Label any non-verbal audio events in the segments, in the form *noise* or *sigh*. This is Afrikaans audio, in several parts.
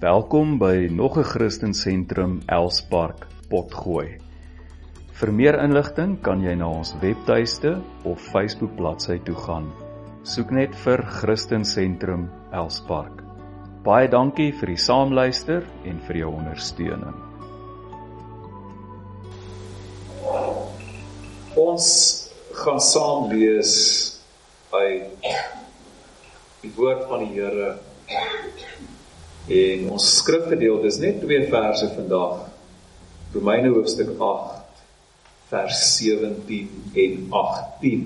Welkom by nog 'n Christen Sentrum Elspark Potgooi. Vir meer inligting kan jy na ons webtuiste of Facebook bladsy toe gaan. Soek net vir Christen Sentrum Elspark. Baie dankie vir die saamluister en vir jou ondersteuning. Ons gaan saam lees uit die woord van die Here En ons skrifgedeelte is net twee verse vandag. Romeine hoofstuk 8 vers 17 en 18.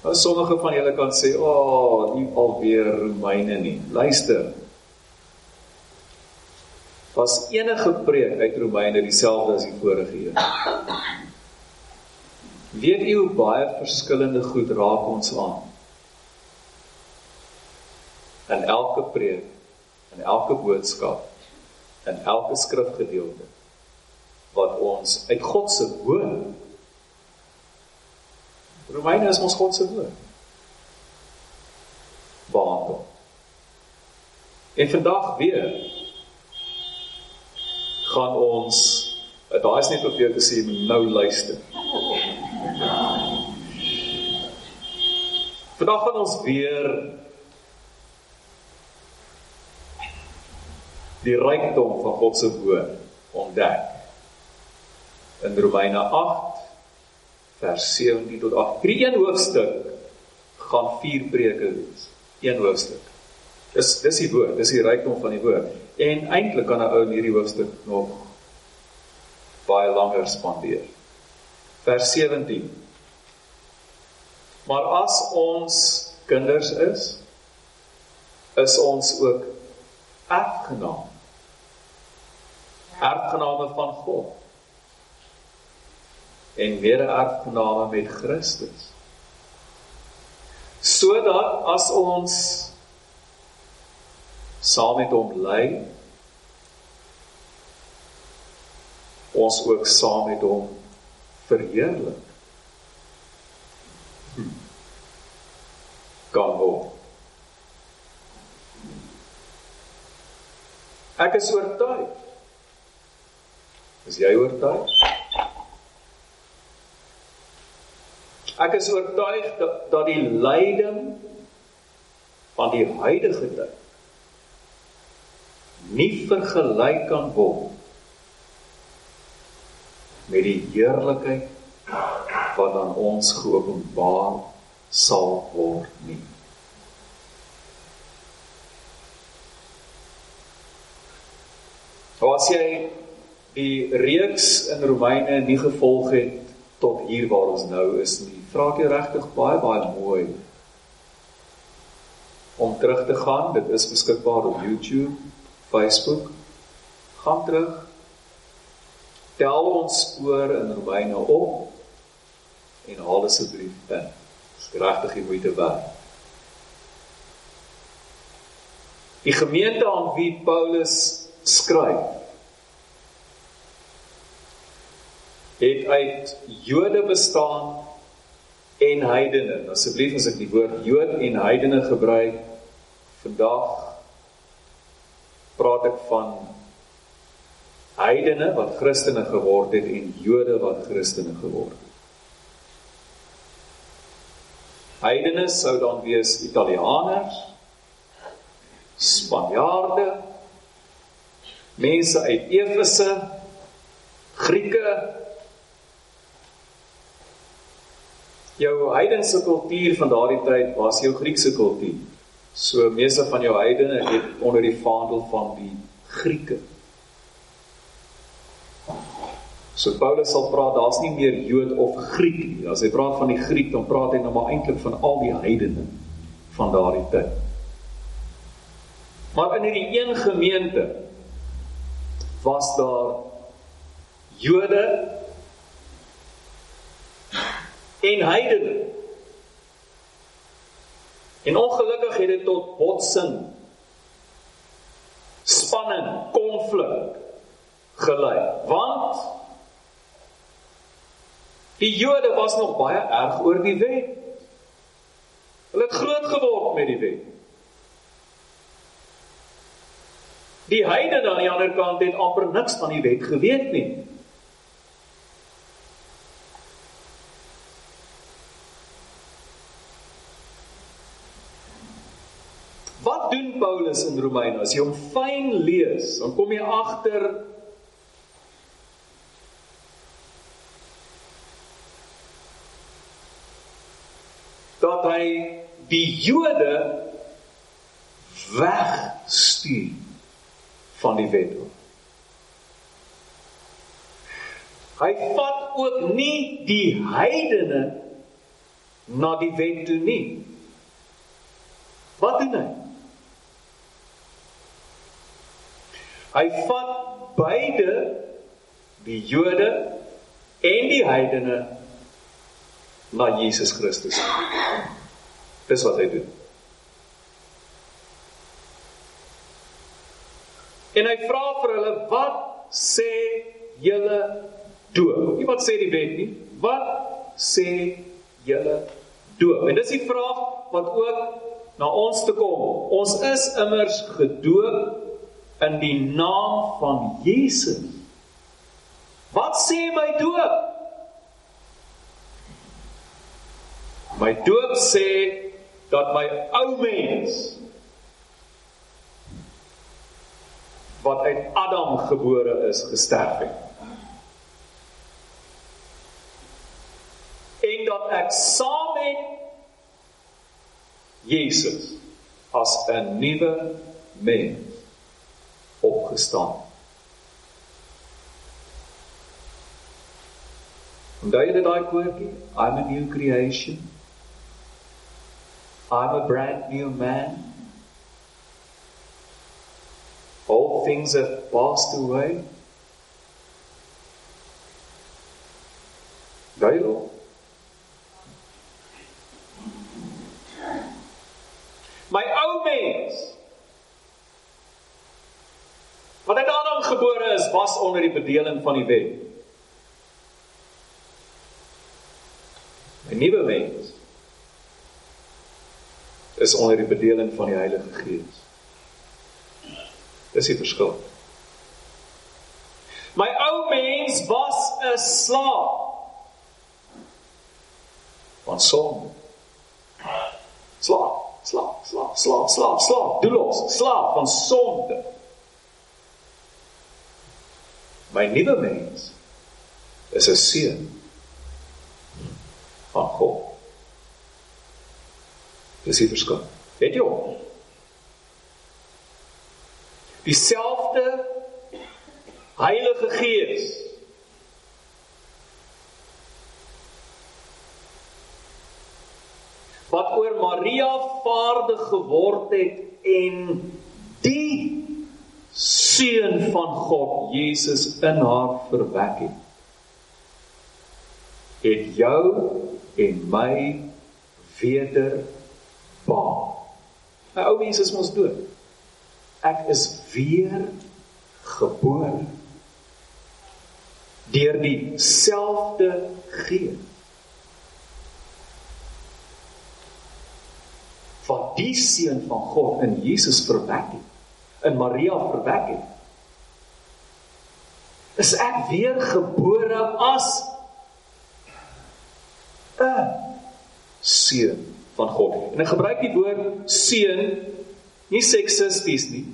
Nou sommige van julle kan sê, "O, oh, nie alweer Romeine nie." Luister. Was enige preek uit Romeine dieselfde as die vorige een? Weet u hoe baie verskillende goed raak ons aan? In elke preek, in elke boodskap, in elke skrifgedeelte wat ons uit God se woord Romeine is ons God se woord. Behandel. En vandag weer gaan ons daai is net jou te sê nou luister. Vandag gaan ons weer die rykdom van God se woord ontdek. In Romeine 8 vers 17 tot 8. Hierdie een hoofstuk gaan vier preke wees. Een hoofstuk. Dis dis die woord, dis die rykdom van die woord. En eintlik kan 'n ou in hierdie hoofstuk nog baie langer spandeer. Vers 17. Maar as ons kinders is, is ons ook erfgenaam erfgename van God en mede-erfgename met Christus. Sodat as ons saam met hom ly, ons ook saam met hom verheerlik. Hm. Kan word. Ek is oortuig Is jy oortuig? Ek is oortuig dat, dat die lyding van die huidige tyd nie vergelyk kan word met die heerlikheid wat aan ons geopenbaar sal word nie. As jy die reeks in Romeine nie gevolg het tot hier waar ons nou is nie. Vra ek jou regtig baie baie mooi om terug te gaan. Dit is beskikbaar op YouTube, Facebook. Gaan terug. Tel ons spoor in Romeine op en haal asseblief in. Dis regtig die moeite werd. Die gemeente aan wie Paulus skryf het uit Jode bestaan en heidene. Asseblief as ek die woord Jood en heidene gebruik vandag praat ek van heidene wat Christene geword het en Jode wat Christene geword het. Heidene sou dan wees Italianers, Spanjaarde, mense uit Efese, Grieke, jou heidense kultuur van daardie tyd was jou Griekse kultuur. So meeste van jou heidene het onder die vaandel van die Grieke. So Paulus sal praat, daar's nie meer Jood of Griek nie. As hy praat van die Griek, dan praat hy nou maar eintlik van al die heidene van daardie tyd. Maar in hierdie een gemeente was daar Jode en heidene. En ongelukkig het dit tot botsing, spanning, konflik gelei. Want die Jode was nog baie erg oor die wet. Hulle het groot geword met die wet. Die heidene aan die ander kant het amper niks van die wet geweet nie. Wat Paulus in Romeine? As jy hom fyn lees, dan kom jy agter dat hy die Jode wegstuur van die wet. Hy vat ook nie die heidene na die wet toe nie. Wat doen hy? Hy vat beide die Jode en die heidene na Jesus Christus. Dis wat hy doen. En hy vra vir hulle, "Wat sê julle doop?" Nie wat sê die wet nie. Wat sê julle doop? En dis die vraag wat ook na ons te kom. Ons is immers gedoop in die naam van Jesus. Wat sê my doop? My doop sê dat my ou mens wat uit Adam gebore is gesterf het. En dat ek saam met Jesus as 'n nuwe mens opgestaan. Onthou jy daai koortjie? I'm a new creation. I'm a brand new man. All things have passed away. Onder die bedeling van die wet. My nuwe mens is onder die bedeling van die Heilige Gees. Dis die verskil. My ou mens was 'n slaaf van sonde. Slaaf, slaaf, slaaf, slaaf, slaaf, slaaf, doelloos, slaaf van sonde. My nuwe mens is 'n seun van God. Dis die verskil. Weet jy hom? Dieselfde Heilige Gees wat oor Maria vaardig geword het en seun van God Jesus in haar verwek het het jou en my weder baan. My ou mens is mos dood. Ek is weer gebore deur dieselfde Gees. Wat die seun van God in Jesus verwek het, in Maria verwek het. Is ek weer gebore as 'n seun van God. En ek gebruik die woord seun nie seksisties nie.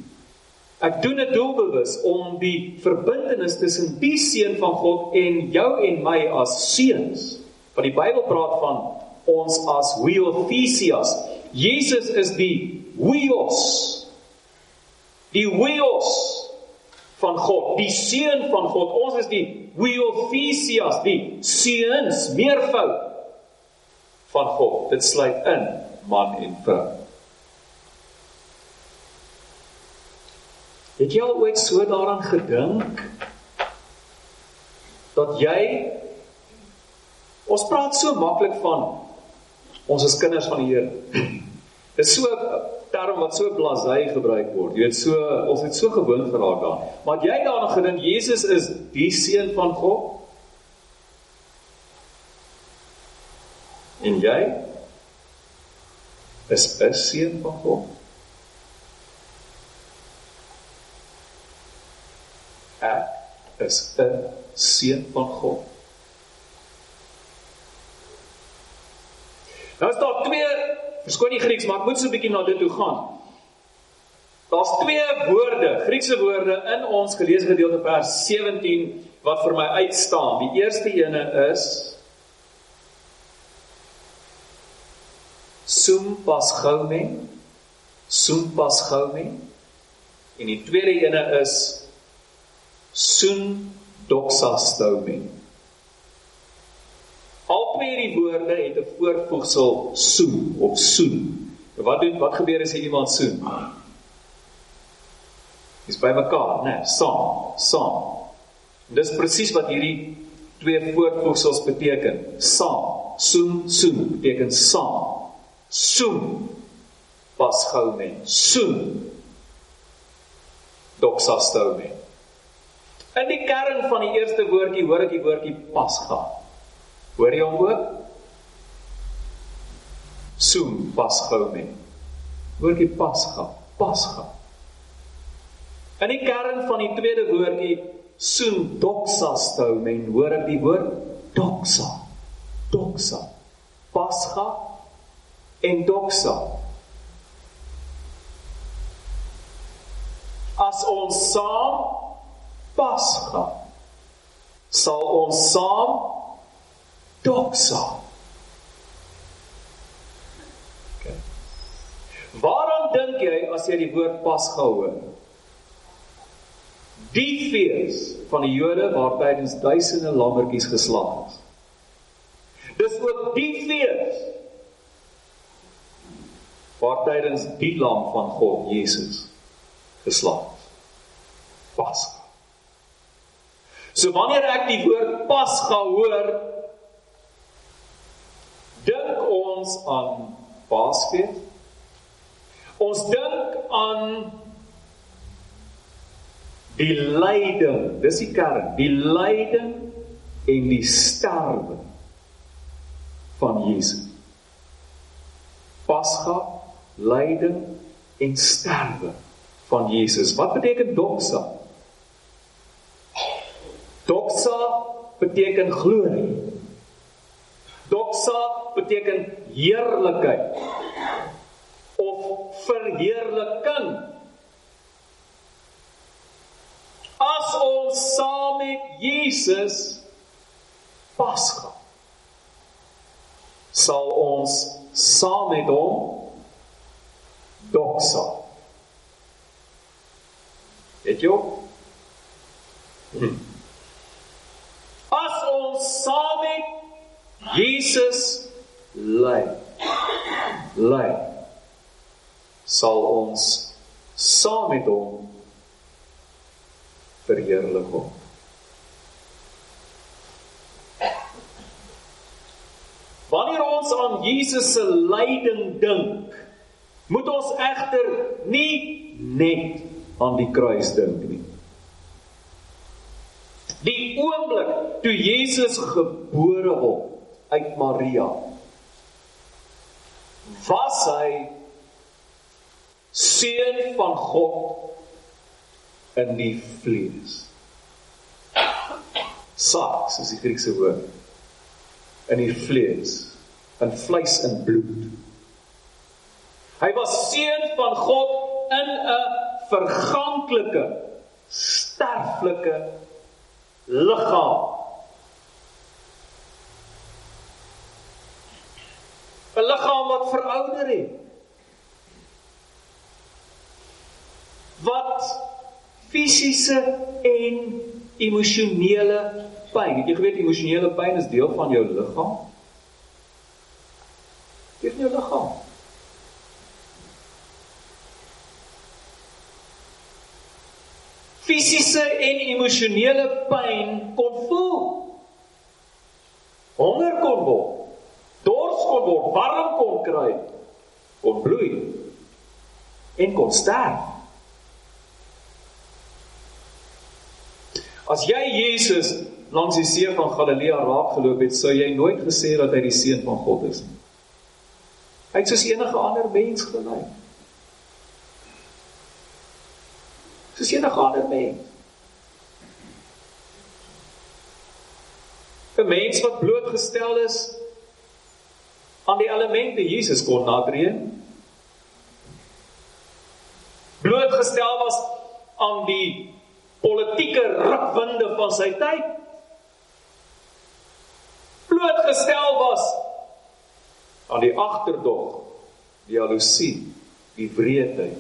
Ek doen dit doelbewus om die verbintenis tussen die seun van God en jou en my as seuns. Want die Bybel praat van ons as huiothesias. Jesus is die huios. Die huios van God, die seun van God. Ons is die huiothesias, die seuns, meervoud van God. Dit sluit in man en vrou. Het jy al ooit so daaraan gedink dat jy ons praat so maklik van ons is kinders van die Here. Dis so 'n term wat so blasé gebruik word. Jy weet so ons het so gewoond geraak daaraan. Maar jy daaraan gedink Jesus is die seun van God? En jy is 'n seun van God. ek is 'n seun van God. Nou is daar twee verskoon die Grieks, maar ek moet so 'n bietjie na dit toe gaan. Daar's twee woorde, Griekse woorde in ons geleesde gedeelte vers 17 wat vir my uitstaan. Die eerste ene is sum pasgoumen, sum pasgoumen. En die tweede ene is sun doxastoumen. Albei die woorde het 'n voorvoegsel soen of soen. Wat doen wat gebeur as iemand soen? Dis by mekaar, né? Nee, saam, saam. Dis presies wat hierdie twee voorvoegsels beteken. Saam, soen, soen beteken saam. Soen pas gou men. Soen. Doxastoumen. In die kern van die eerste woordjie hoor ek die woordjie pasga. Hoor jy hom ook? Soem pas gou men. Woordjie pasga, pasga. In die kern van die tweede woordjie soen doxa stou men, hoor ek die woord doxa. Doxa. Pasga en doxa. As ons saam pasga sal ons saam doxa. Okay. Waarom dink jy as jy die woord pasga hoor? Die fees van die Jode waar tydens duisende lammetjies geslag is. Dis ook die fees waar tydens die lam van God Jesus geslag is. Pasga. So wanneer ek die woord pasga hoor, dink ons aan Paasfees. Ons dink aan die lyding, dis die kern, die lyding en die sterwe van Jesus. Pasga, lyding en sterwe van Jesus. Wat beteken doxa? Doxa beteken glorie. Beteken heerlikheid of verheerliking. As ons saam met Jesus Pasga sal ons saam met hom doxa. Het jy? Hm. As ons saam met Jesus ly, ly sal ons saam met hom verheerlik word. Wanneer ons aan Jesus se lyding dink, moet ons egter nie net aan die kruis dink nie. Die oomblik toe Jesus gebore word uit Maria, was hy seun van God in die vlees. Sarx is die Griekse woord in die vlees, in vleis en bloed. Hy was seun van God in 'n verganklike, sterflike liggaam. 'n Liggaam wat verouder het. Wat fisiese en emosionele pyn. Jy geweet emosionele pyn is deel van jou liggaam? Dit is jou liggaam. Fisiese en emosionele pyn kon voel. Honger kon word kon word, warm kon kry, kon bloei en kon sterf. As jy Jesus langs die see van Galilea raakgeloop het, sou jy nooit gesê dat hy die seun van God is nie. Hy het soos enige ander mens gelyk. Soos enige ander mens. 'n Mens wat blootgestel is aan die elemente Jesus kon natree. Blootgestel was aan die politieke rukvinde van sy tyd. Blootgestel was aan die agterdog, die jaloesie, die wreedheid,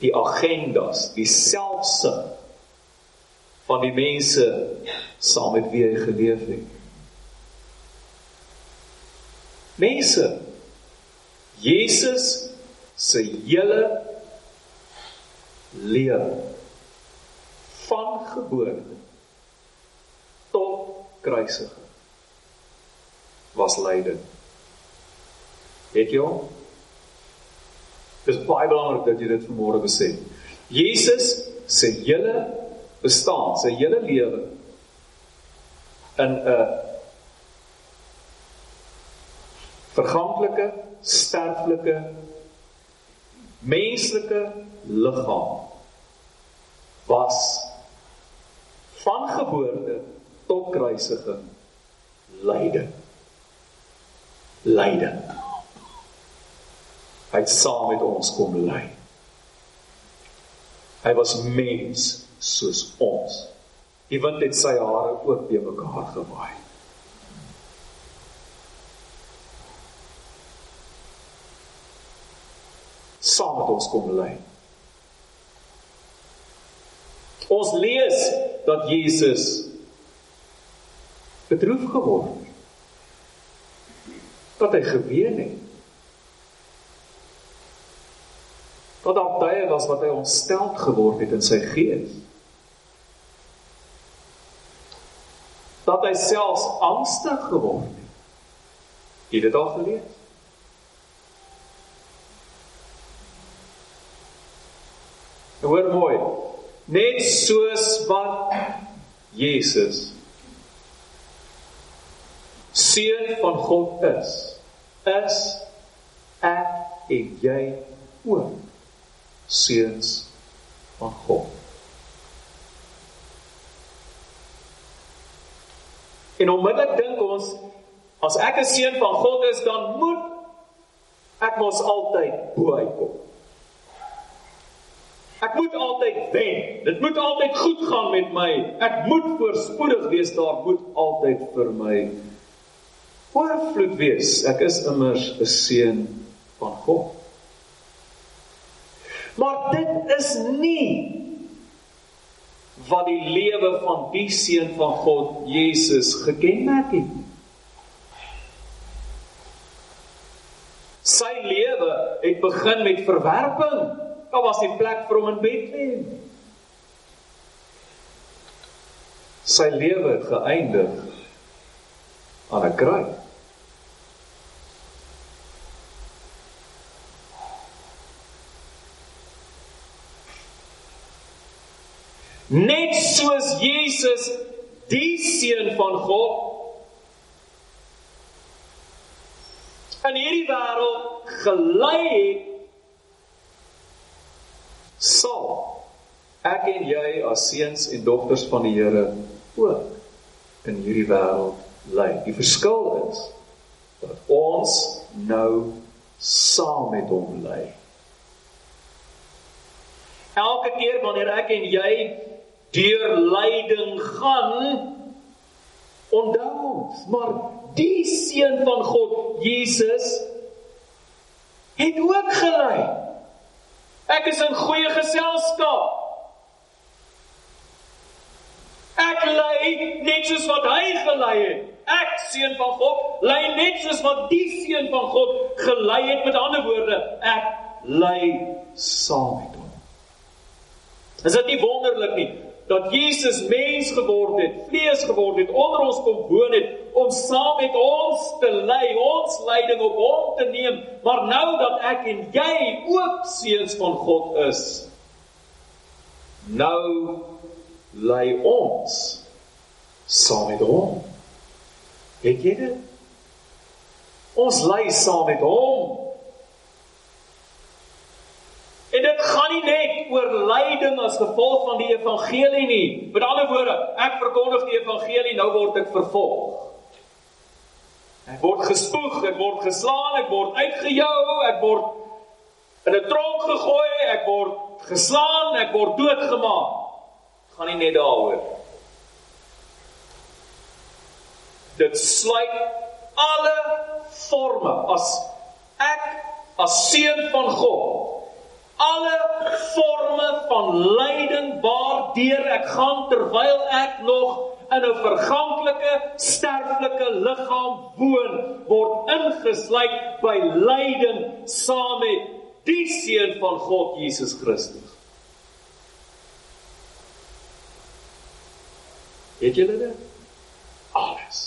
die agendas, die selfsin van die mense saam met wie hy geleef het. Mense Jesus se hele lewe van geboorte tot kruisiging was lyding. Het jy hom? Dis baie belangrik dat jy dit vanmôre besef. Jesus se hele bestaan, sy hele lewe in 'n verganklike, sterflike menslike liggaam was van geboorte tot kruisiging lyding lyding. Hy het saam met ons kom ly. Hy was mens soos ons. Die wind het sy hare ook weer mekaar gewaai. Saam met ons kom ly. Ons lees dat Jesus bedroef geword het dat hy geween het. Dat daar tye was wat hy ontstel geword het in sy gees. Dat hy selfs angstig geword het. Het dit al gelees? Hoor mooi. Net soos wat Jesus seun van God is, is ek en jy ook seuns van God. En onmiddellik dink ons as ek 'n seun van God is, dan moet ek mos altyd bo uitkom. Ek moet altyd wen. Dit moet altyd goed gaan met my. Ek moet voorspoedig wees. Daar moet altyd vir my oorvloed wees. Ek is immers 'n seun van God. Maar dit is nie wat die lewe van die seun van God, Jesus, gekenmerk het. Sy lewe het begin met verwerping. Daar was nie plek vir hom in Bethlehem. Sy lewe geëindig aan 'n kruis. Net soos Jesus die seun van God in hierdie wêreld gelei het sal ek en jy as seuns en dogters van die Here ook in hierdie wêreld lei. Die verskil is dat ons nou saam met hom lei. Elke keer wanneer ek en jy deur lyding gaan onthou ons maar die seun van God Jesus het ook gelei ek is in goeie geselskap ek lei net soos wat hy gelei het. Ek seun van God lei net soos wat die seun van God gelei het. Met ander woorde ek lei saam met hom. Is dit nie wonderlik nie dat Jesus mens geword het, vlees geword het, onder ons kom woon het om saam met ons te ly, ons lyding op hom te neem, maar nou dat ek en jy ook seuns van God is, nou ly ons saam met hom. Het jy dit? Ons ly saam met hom. En dit gaan nie net oor lyding as gevolg van die evangelie nie. Met ander woorde, ek verkondig die evangelie, nou word ek vervolg. Ek word gespoeg, ek word geslaan, ek word uitgejou, ek word in 'n tronk gegooi, ek word geslaan, ek word doodgemaak. Gaan nie net daaroor. Dit sluit alle forme as ek as seun van God alle forme van lyding waardeur ek gaan terwyl ek nog in 'n verganklike sterflike liggaam woon word ingesluit by lyding saam met die seun van God Jesus Christus. Het julle dit? Alles.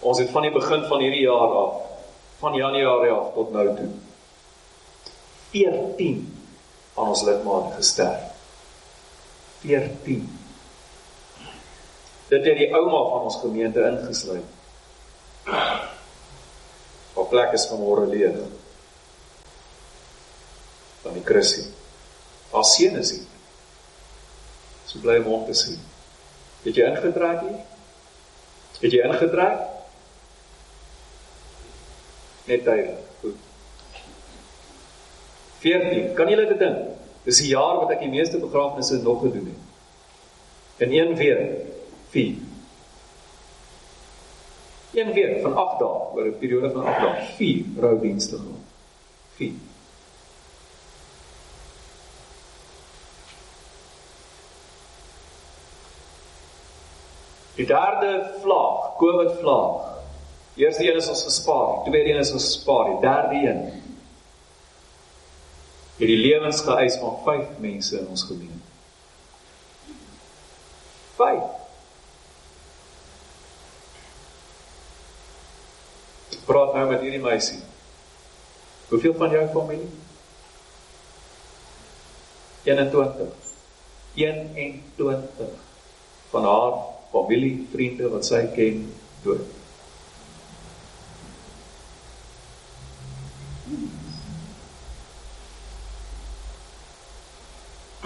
Ons het van die begin van hierdie jaar af, van Januarie af tot nou toe 14 van ons lidmate gesterf. 14. Dit het die ouma van ons gemeente ingesluit. Op plek is vanmôre leeg. Van die Christie. Haar seun is hier. So bly om hom te sien. Het jy ingetrek hier? Het jy ingetrek? Net tydelik. Goed. 14. Kan julle dit dink? Dis die jaar wat ek die meeste begrafnisse nog gedoen het. In een week 4. Een week van 8 dae, oor 'n periode van 8 dae, 4 roudienste gehad. 4. Die derde vlaag, COVID vlaag. Eerste een is ons gespaar, die tweede een is ons gespaar, die derde een het die lewens geëis van 5 mense in ons gemeente. 5. Praat nou met hierdie meisie. Hoeveel van jou familie? 21. 21 van haar familie, vriende wat sy ken, dood.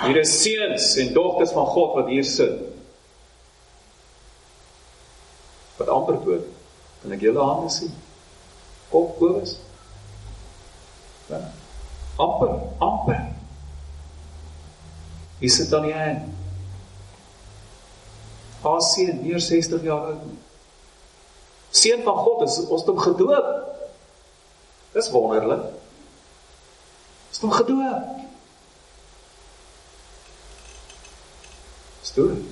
Hier is seuns en dogters van God wat hier sit. Wat amper dood. Kan ek julle hande sien? Kop Kobus. Ja. Amper, amper. Hier sit dan die een. Haar seun, meer 60 jaar oud. Seun van God is ons hom gedoop. Dis wonderlik. Is hom gedoop. storie.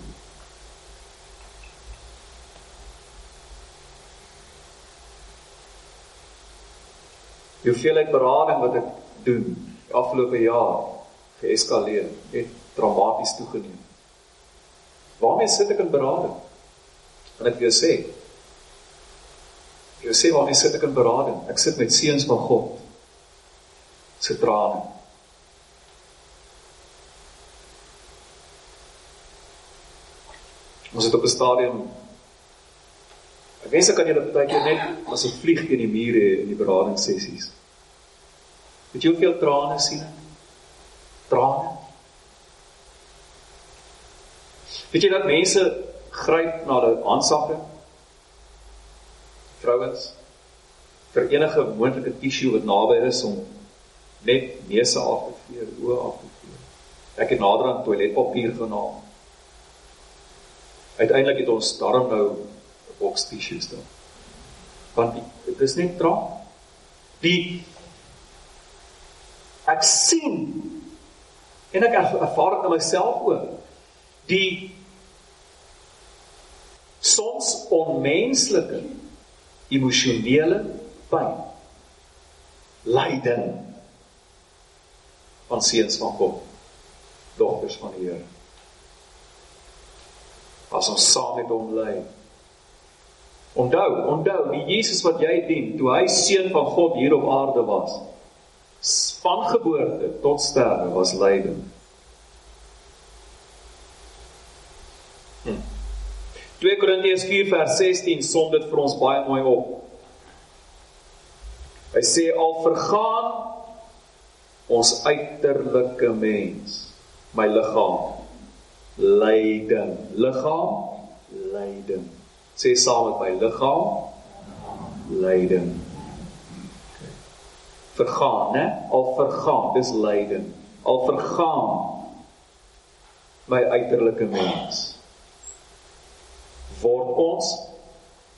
Die hoeveelheid berading wat ek doen die afgelope jaar geeskaleer, het dramaties toegeneem. Waarmee sit ek in berading? Kan ek vir jou sê? Jy sê waarmee sit ek in berading? Ek sit met seuns van God se trane. Ons het op 'n stadium ek kan julle baie keer net as 'n vlieg teen die muur hê in die beradingssessies. Het jy hoeveel trane sien? Trane. Weet jy dat mense gryp na hulle handsakke? Vrouens vir enige moontlike tissue wat naby is om net neuse af te vee, oë af te vee. Ek het nader aan toiletpapier genaam uiteindelik het ons daarom nou 'n box tissues daar. Want dit is net traa. Die ek sien en ek ervaar dit in myself ook. Die soms onmenslike emosionele pyn. Lyding van seuns van God, dogters van die Here as ons saam met hom lê. Onthou, onthou, die Jesus wat jy dien, toe hy seun van God hier op aarde was, van geboorte tot sterwe was lyding. Hm. 2 Korintiërs 4 vers 16 som dit vir ons baie mooi op. Hy sê al vergaan ons uiterlike mens, my liggaam lyding liggaam lyding. Sê saam met my liggaam lyding. Vergaan, né? Al vergaan, dis lyding. Al vergaan my uiterlike mens. Word ons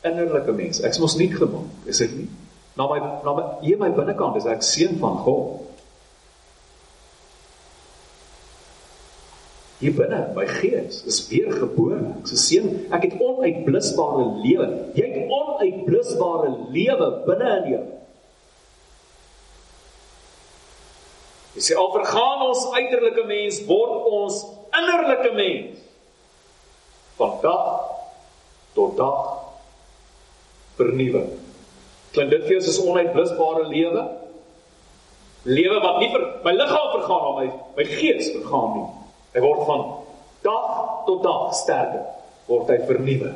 innerlike mens. Ek's mos nie gemaak, is dit nie? Na my na my hier my binnekant is ek seun van God. Hier binne, my gees is weergebore. Ek's 'n seun. Ek het onuitblusbare lewe. Jy het onuitblusbare lewe binne in jou. Jy sê al vergaan ons uiterlike mens, word ons innerlike mens van dag tot dag vernuwing. Klink dit vir jou soos onuitblusbare lewe? Lewe wat nie vir my liggaam vergaan maar my my gees vergaan nie. Hy word van dag tot dag sterker, word hy vernuwe.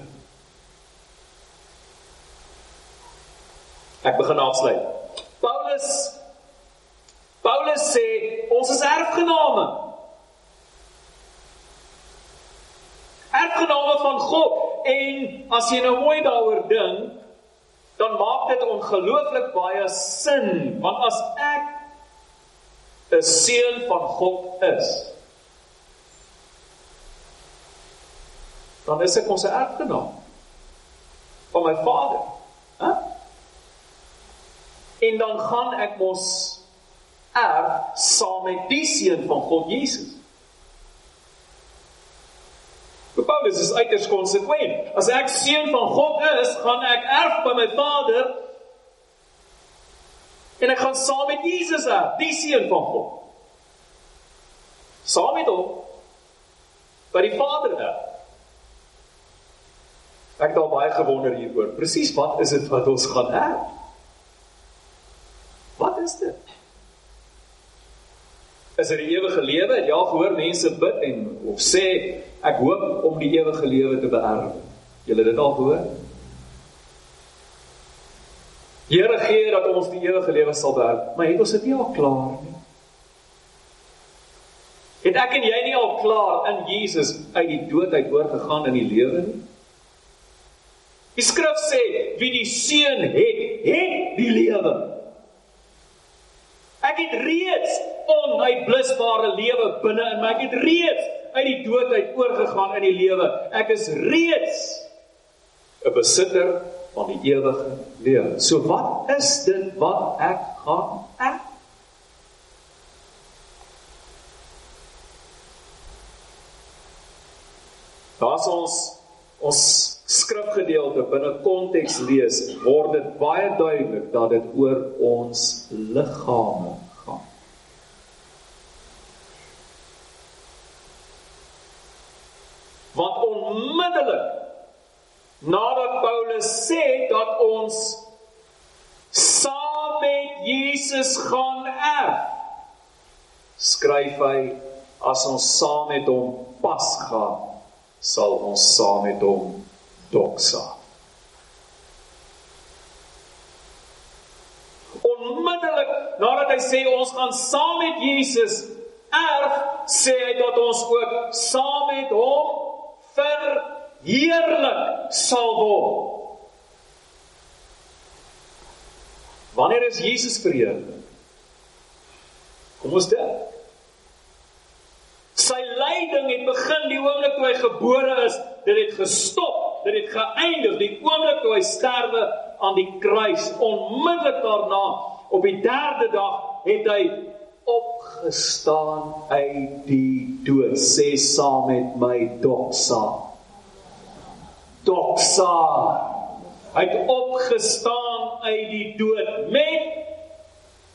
Ek begin afsluit. Paulus Paulus sê ons is erfgename. Erfgename van God en as jy nou mooi daaroor dink, dan maak dit ongelooflik baie sin want as ek 'n seun van God is dan is ek ons erfgenaam van my Vader. Hæ? En dan gaan ek mos erf saam met die seun van God Jesus. Paulus is uiters konsekwent. As ek seun van God is, gaan ek erf by my Vader en ek gaan saam met Jesus erf, die seun van God. Saam met hom by die Vader erf. Ek het al baie gewonder hieroor. Presies wat is dit wat ons gaan erf? Wat is dit? Is dit die ewige lewe? Ja, gehoor mense bid en of sê ek hoop om die ewige lewe te beerwe. Julle dit al gehoor? Here gee dat ons die ewige lewe sal beerwe, maar het ons dit nie al klaar nie? Het ek en jy nie al klaar in Jesus uit die dood uit oorgegaan in die lewe nie? Die skrif sê wie die seun het, het die lewe. Ek het reeds onuitblusbare lewe binne in my. Ek het reeds uit die dood uit oorgegaan in die lewe. Ek is reeds 'n besitter van die ewige lewe. So wat is dit wat ek gaan erf? Daar's ons ons skrifgedeelte binne konteks lees, word dit baie duidelik dat dit oor ons liggame gaan. Want onmiddellik nadat Paulus sê dat ons saam met Jesus gaan erf, skryf hy as ons saam met hom pas gaan, sal ons saam met hom doxa. Onmiddellik nadat hy sê ons gaan saam met Jesus erf, sê hy dat ons ook saam met hom verheerlik sal word. Wanneer is Jesus verheerlik? Kom ons dink. Sy lyding het begin die oomblik toe hy gebore is, dit het gestop dit het geëindig die oomblik toe hy sterwe aan die kruis onmiddellik daarna op die derde dag het hy opgestaan uit die dood sê saam met my doxa doxa hy het opgestaan uit die dood met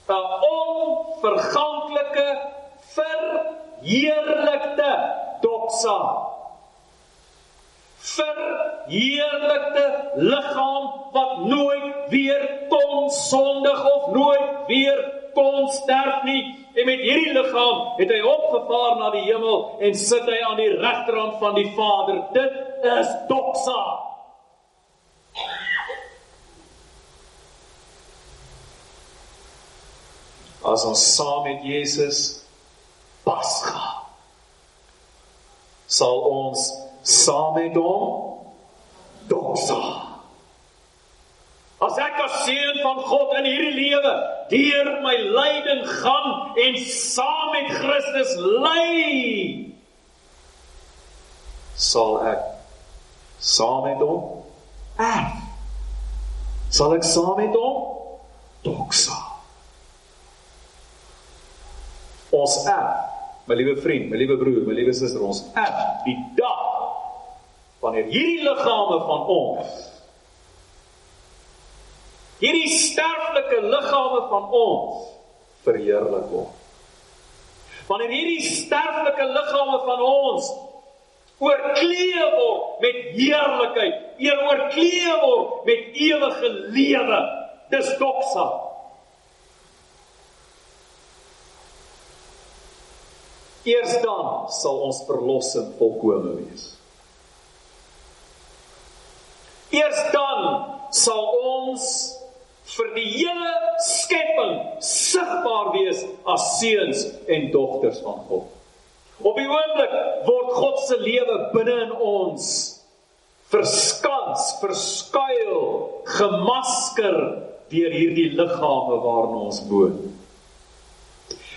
'n onverganklike verheerlikte doxa verheerlikte liggaam wat nooit weer kon sondig of nooit weer kon sterf nie. En met hierdie liggaam het hy opgevaar na die hemel en sit hy aan die regterhand van die Vader. Dit is doxa. As ons saam met Jesus Pasga sal ons saam met hom doxa. As ek as seun van God in hierdie lewe deur my lyding gaan en saam met Christus ly, sal ek saam met hom erf. Sal ek saam met hom doxa. Ons erf, my liewe vriend, my liewe broer, my liewe suster, ons erf die dag wanneer hierdie liggame van ons hierdie sterflike liggame van ons verheerlik word. Wanneer hierdie sterflike liggame van ons oorklee word met heerlikheid, eer oorklee word met ewige lewe, dis doksa. Eers dan sal ons verlossing volkome wees. Eers dan sal ons vir die hele skepping sigbaar wees as seuns en dogters van God. Op die oomblik word God se lewe binne in ons verskans, verskuil, gemasker deur hierdie liggame waarin ons woon.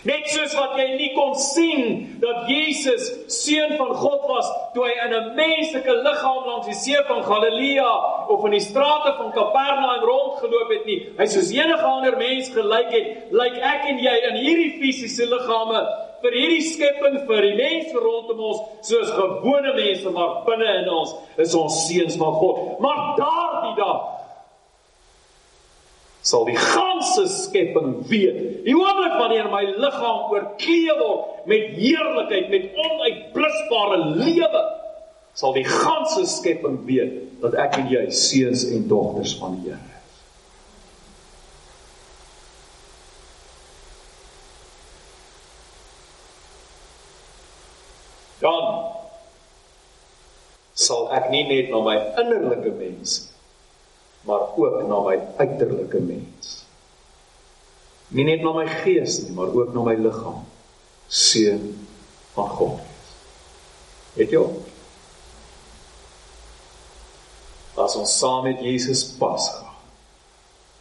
Net soos wat jy nie kon sien dat Jesus seun van God was toe hy in 'n menslike liggaam langs die see van Galilea of in die strate van Kapernaum rondgeloop het nie. Hy soos enige ander mens gelyk het, lyk ek en jy in hierdie fisiese liggame vir hierdie skepping vir die mense rondom ons soos gewone mense maar binne in ons is ons seuns van God. Maar daardie dag sal die ganse skepping weet. Die oomblik wanneer my liggaam oorklee word met heerlikheid, met onuitblusbare lewe, sal die ganse skepping weet dat ek en jy seuns en dogters van die Here is. Dan sal ek nie net na my innerlike mens maar ook na my uiterlike mens. Nie net na my gees nie, maar ook na my liggaam. Seun van God. Het jy? As ons saam met Jesus pas gaan,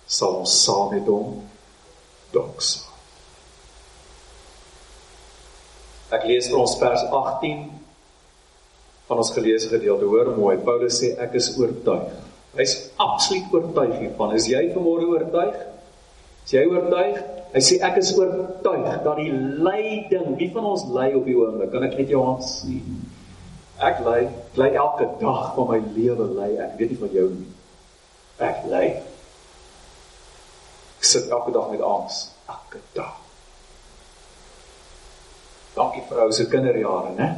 sal ons saam met hom doks. Ek lees vir ons vers 18 van ons geleesde gedeelte. Hoor mooi, Paulus sê ek is oortuig Hy's absoluut oortuig hiervan. Is jy vanmôre oortuig? Is jy oortuig? Hy sê ek is oortuig dat die lyding, wie van ons ly op die oomblik? Kan ek net jou hand sien? Ek ly, ly elke dag van my lewe ly. Ek weet nie van jou nie. Ek ly. Ek sit elke dag met angs, elke dag. Dankie vir ou se kinderjare, né?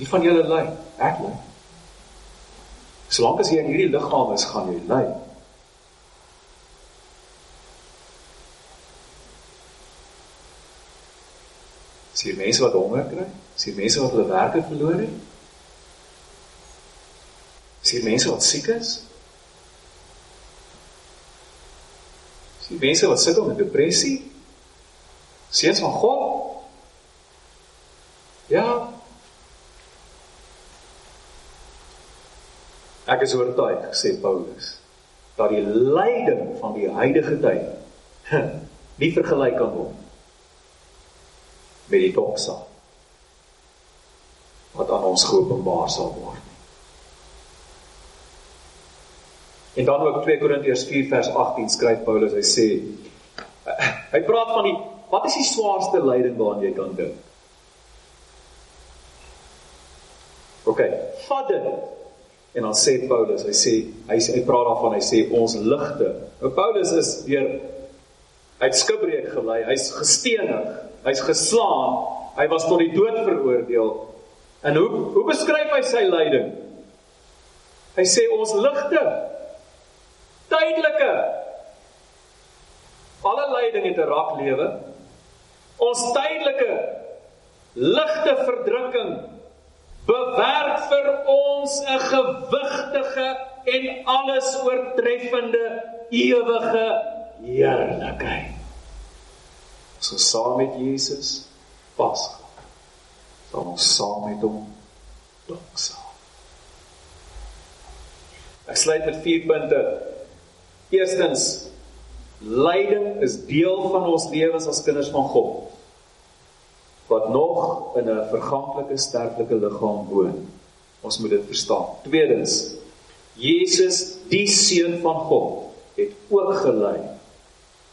Wie van julle ly? Ek ly. Solank as jy in hierdie liggaam is, gaan jy ly. Sien mense wat honger kry? Sien mense wat hulle werke verloor het? Sien mense wat siek is? Sien mense wat sukkel met depressie? Seuns van God? Ja, Ek is oortuig, sê Paulus, dat die lyding van die huidige tyd *laughs* nie vergelyk kan word met die doksa wat aan ons geopenbaar sal word. En dan ook 2 Korintiërs 4 vers 18 skryf Paulus, hy sê *laughs* hy praat van die wat is die swaarste lyding waaraan jy kan dink? OK, vat dit En dan sê Paulus, hy sê hy sê hy praat daarvan, hy sê ons ligte. Nou Paulus is deur uit skipbreek gelei, hy's gestenig, hy's geslaan, hy was tot die dood veroordeel. En hoe hoe beskryf hy sy lyding? Hy sê ons ligte tydelike alle lyding het 'n rak lewe. Ons tydelike ligte verdrukking bewerk vir ons 'n gewigtige en alles oortreffende ewige heerlikheid. So saam met Jesus pas sal ons saam met hom doxa. Ek sluit met vier punte. Eerstens, lyding is deel van ons lewens as kinders van God wat nog in 'n verganklike sterflike liggaam woon. Ons moet dit verstaan. Tweedens, Jesus, die seun van God, het ook gely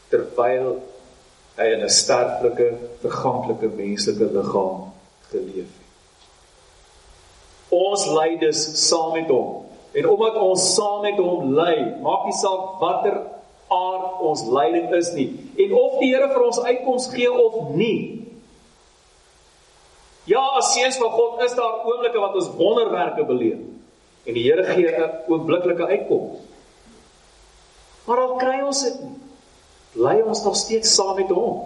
terwyl hy in 'n sterflike, verganklike menslike liggaam geleef het. Ons ly dus saam met hom. En omdat ons saam met hom ly, maak nie saak watter aard ons lyding is nie en of die Here vir ons uitkoms gee of nie. Ja, as seuns van God is daar oomblikke wat ons wonderwerke beleef en die Here gee 'n oombliklike uitkoms. Maar al kry ons dit nie, ly ons nog steeds saam met hom.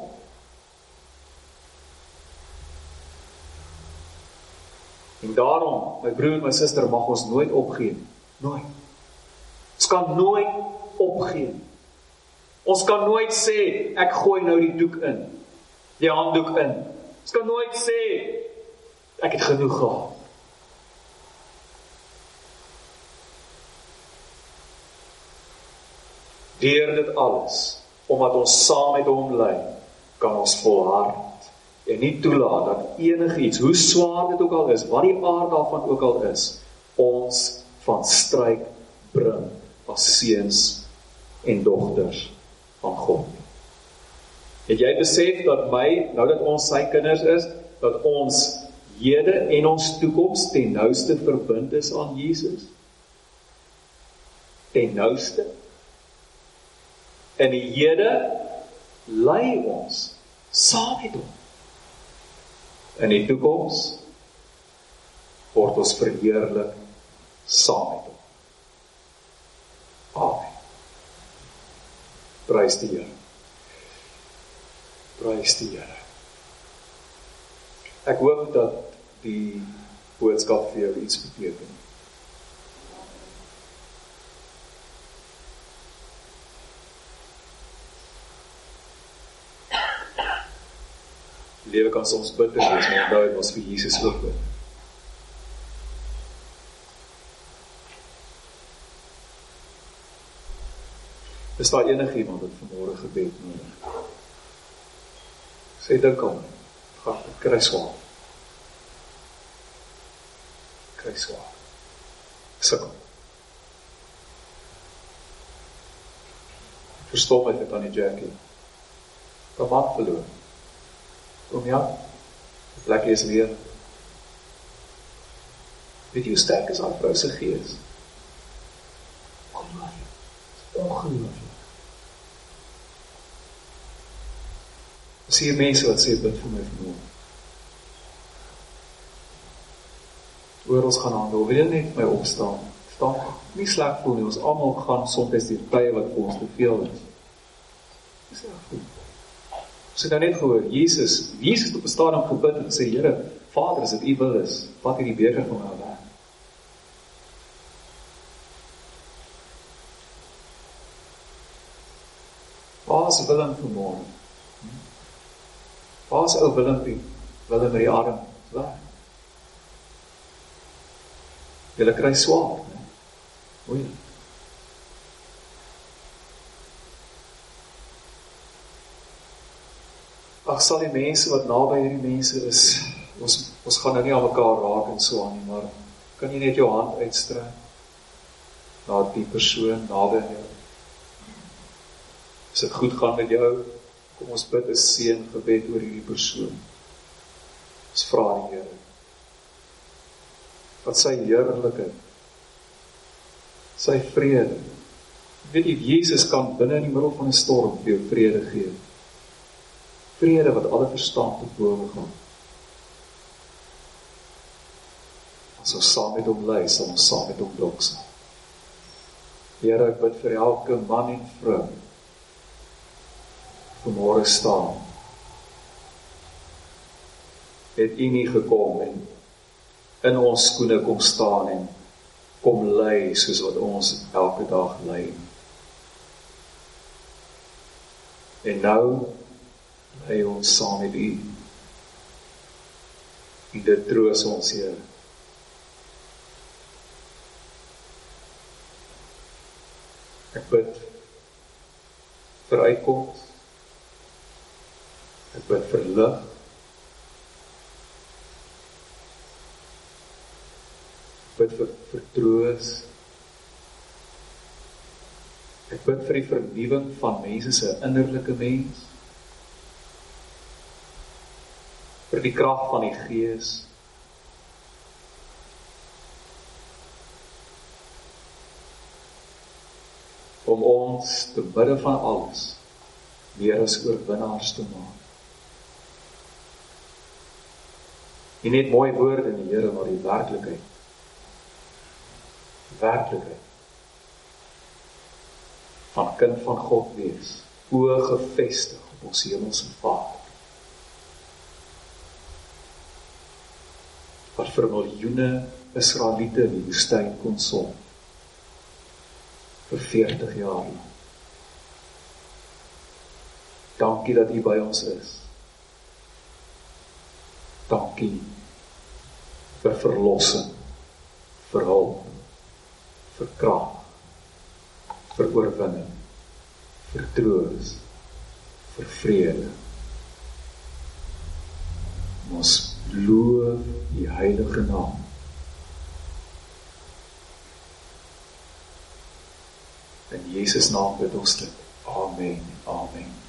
En daarom, my broer en my suster, mag ons nooit opgee nie. Nooit. Ons kan nooit opgee. Ons kan nooit sê ek gooi nou die doek in. Die handdoek in. Ons kan nooit sê ek het genoeg gehad. Deur dit alles, omdat ons saam met hom lê, kan ons volhard en nie toelaat dat enigiets, hoe swaar dit ook al is, wat die aard daarvan ook al is, ons van stryk bring as seuns en dogters van God. Het jy besef dat my, nou dat ons sy kinders is, dat ons hede en ons toekoms ten nouste verbind is aan Jesus? Ten nouste. In die hede lei ons saam met hom. In die toekoms word ons verheerlik saam met hom. Amen. Prys die Here. Prys die Here. Ek hoop dat die boodskap vir jou iets beteken. Lewe kan soms bitter wees, maar onthou dit was vir Jesus ook bid. Is daar enigiemand wat vanmôre gebed nodig? Sê dink aan. Gaan kry swaar. Kry swaar. Sukkel. Verstom het dit aan die Jackie. Wat verloor. Kom ja. Die plek is weer. Weet jy hoe sterk is haar vrou se gees? Kom maar. Ongelooflik. Sien mense wat sê bid vir my vanmôre. Oor ons gaan handel, wil net my opstaan. Staan nie sleg voel nie. Ons almal gaan soms deur tye wat vir ons te veel is. Dis reg. Ons het nou net gehoor Jesus, Jesus het op 'n stadium gebid en gesê Here, Vader, as dit U wil is, vat hierdie beker van my. Waar is Willem? Waar is ou Willempie? Willem met die arm weg. Julle kry swaar, né? Mooi. Ag sal die mense wat naby hierdie mense is, ons ons gaan nou nie aan mekaar raak en so aan nie, maar kan jy net jou hand uitstrek na die persoon naby jou? As dit goed gaan met jou, kom ons bid 'n seën gebed oor hierdie persoon. Ons vra die Here wat sy heerlikheid sy vrede. Weet jy Jesus kan binne in die middel van 'n storm vir jou vrede gee. Vrede wat alle verstand te bowe gaan. As ons saam met hom lê, sal ons saam met hom doks. Here, ek bid vir elke man en vrou vanmôre staan. Het U nie gekom en in ons skoene kom staan en kom lei soos wat ons elke dag lei. En nou lei ons saam met U. En dit troos ons, Here. Ek bid vir uitkoms. Ek bid vir lig troos. Ek bid vir die vernuwing van mense se innerlike mens. Vir die krag van die Gees. om ons te midde van alles meer as oorwinnaars te maak. Nie net mooi woorde in die Here maar die werklikheid. Werklikheid. Van kind van God wees, oë gefestig op ons hemelse Vader. Wat vir miljoene Israeliete in die woestyn kon sorg vir 40 jaar. Dankie dat U by ons is. Dankie vir verlossing, vir hulp, vir krag, vir oorwinning, vir troos, vir vrede. Ons loof U heilige naam. In Jesus naam bid ons dit. Amen. Amen.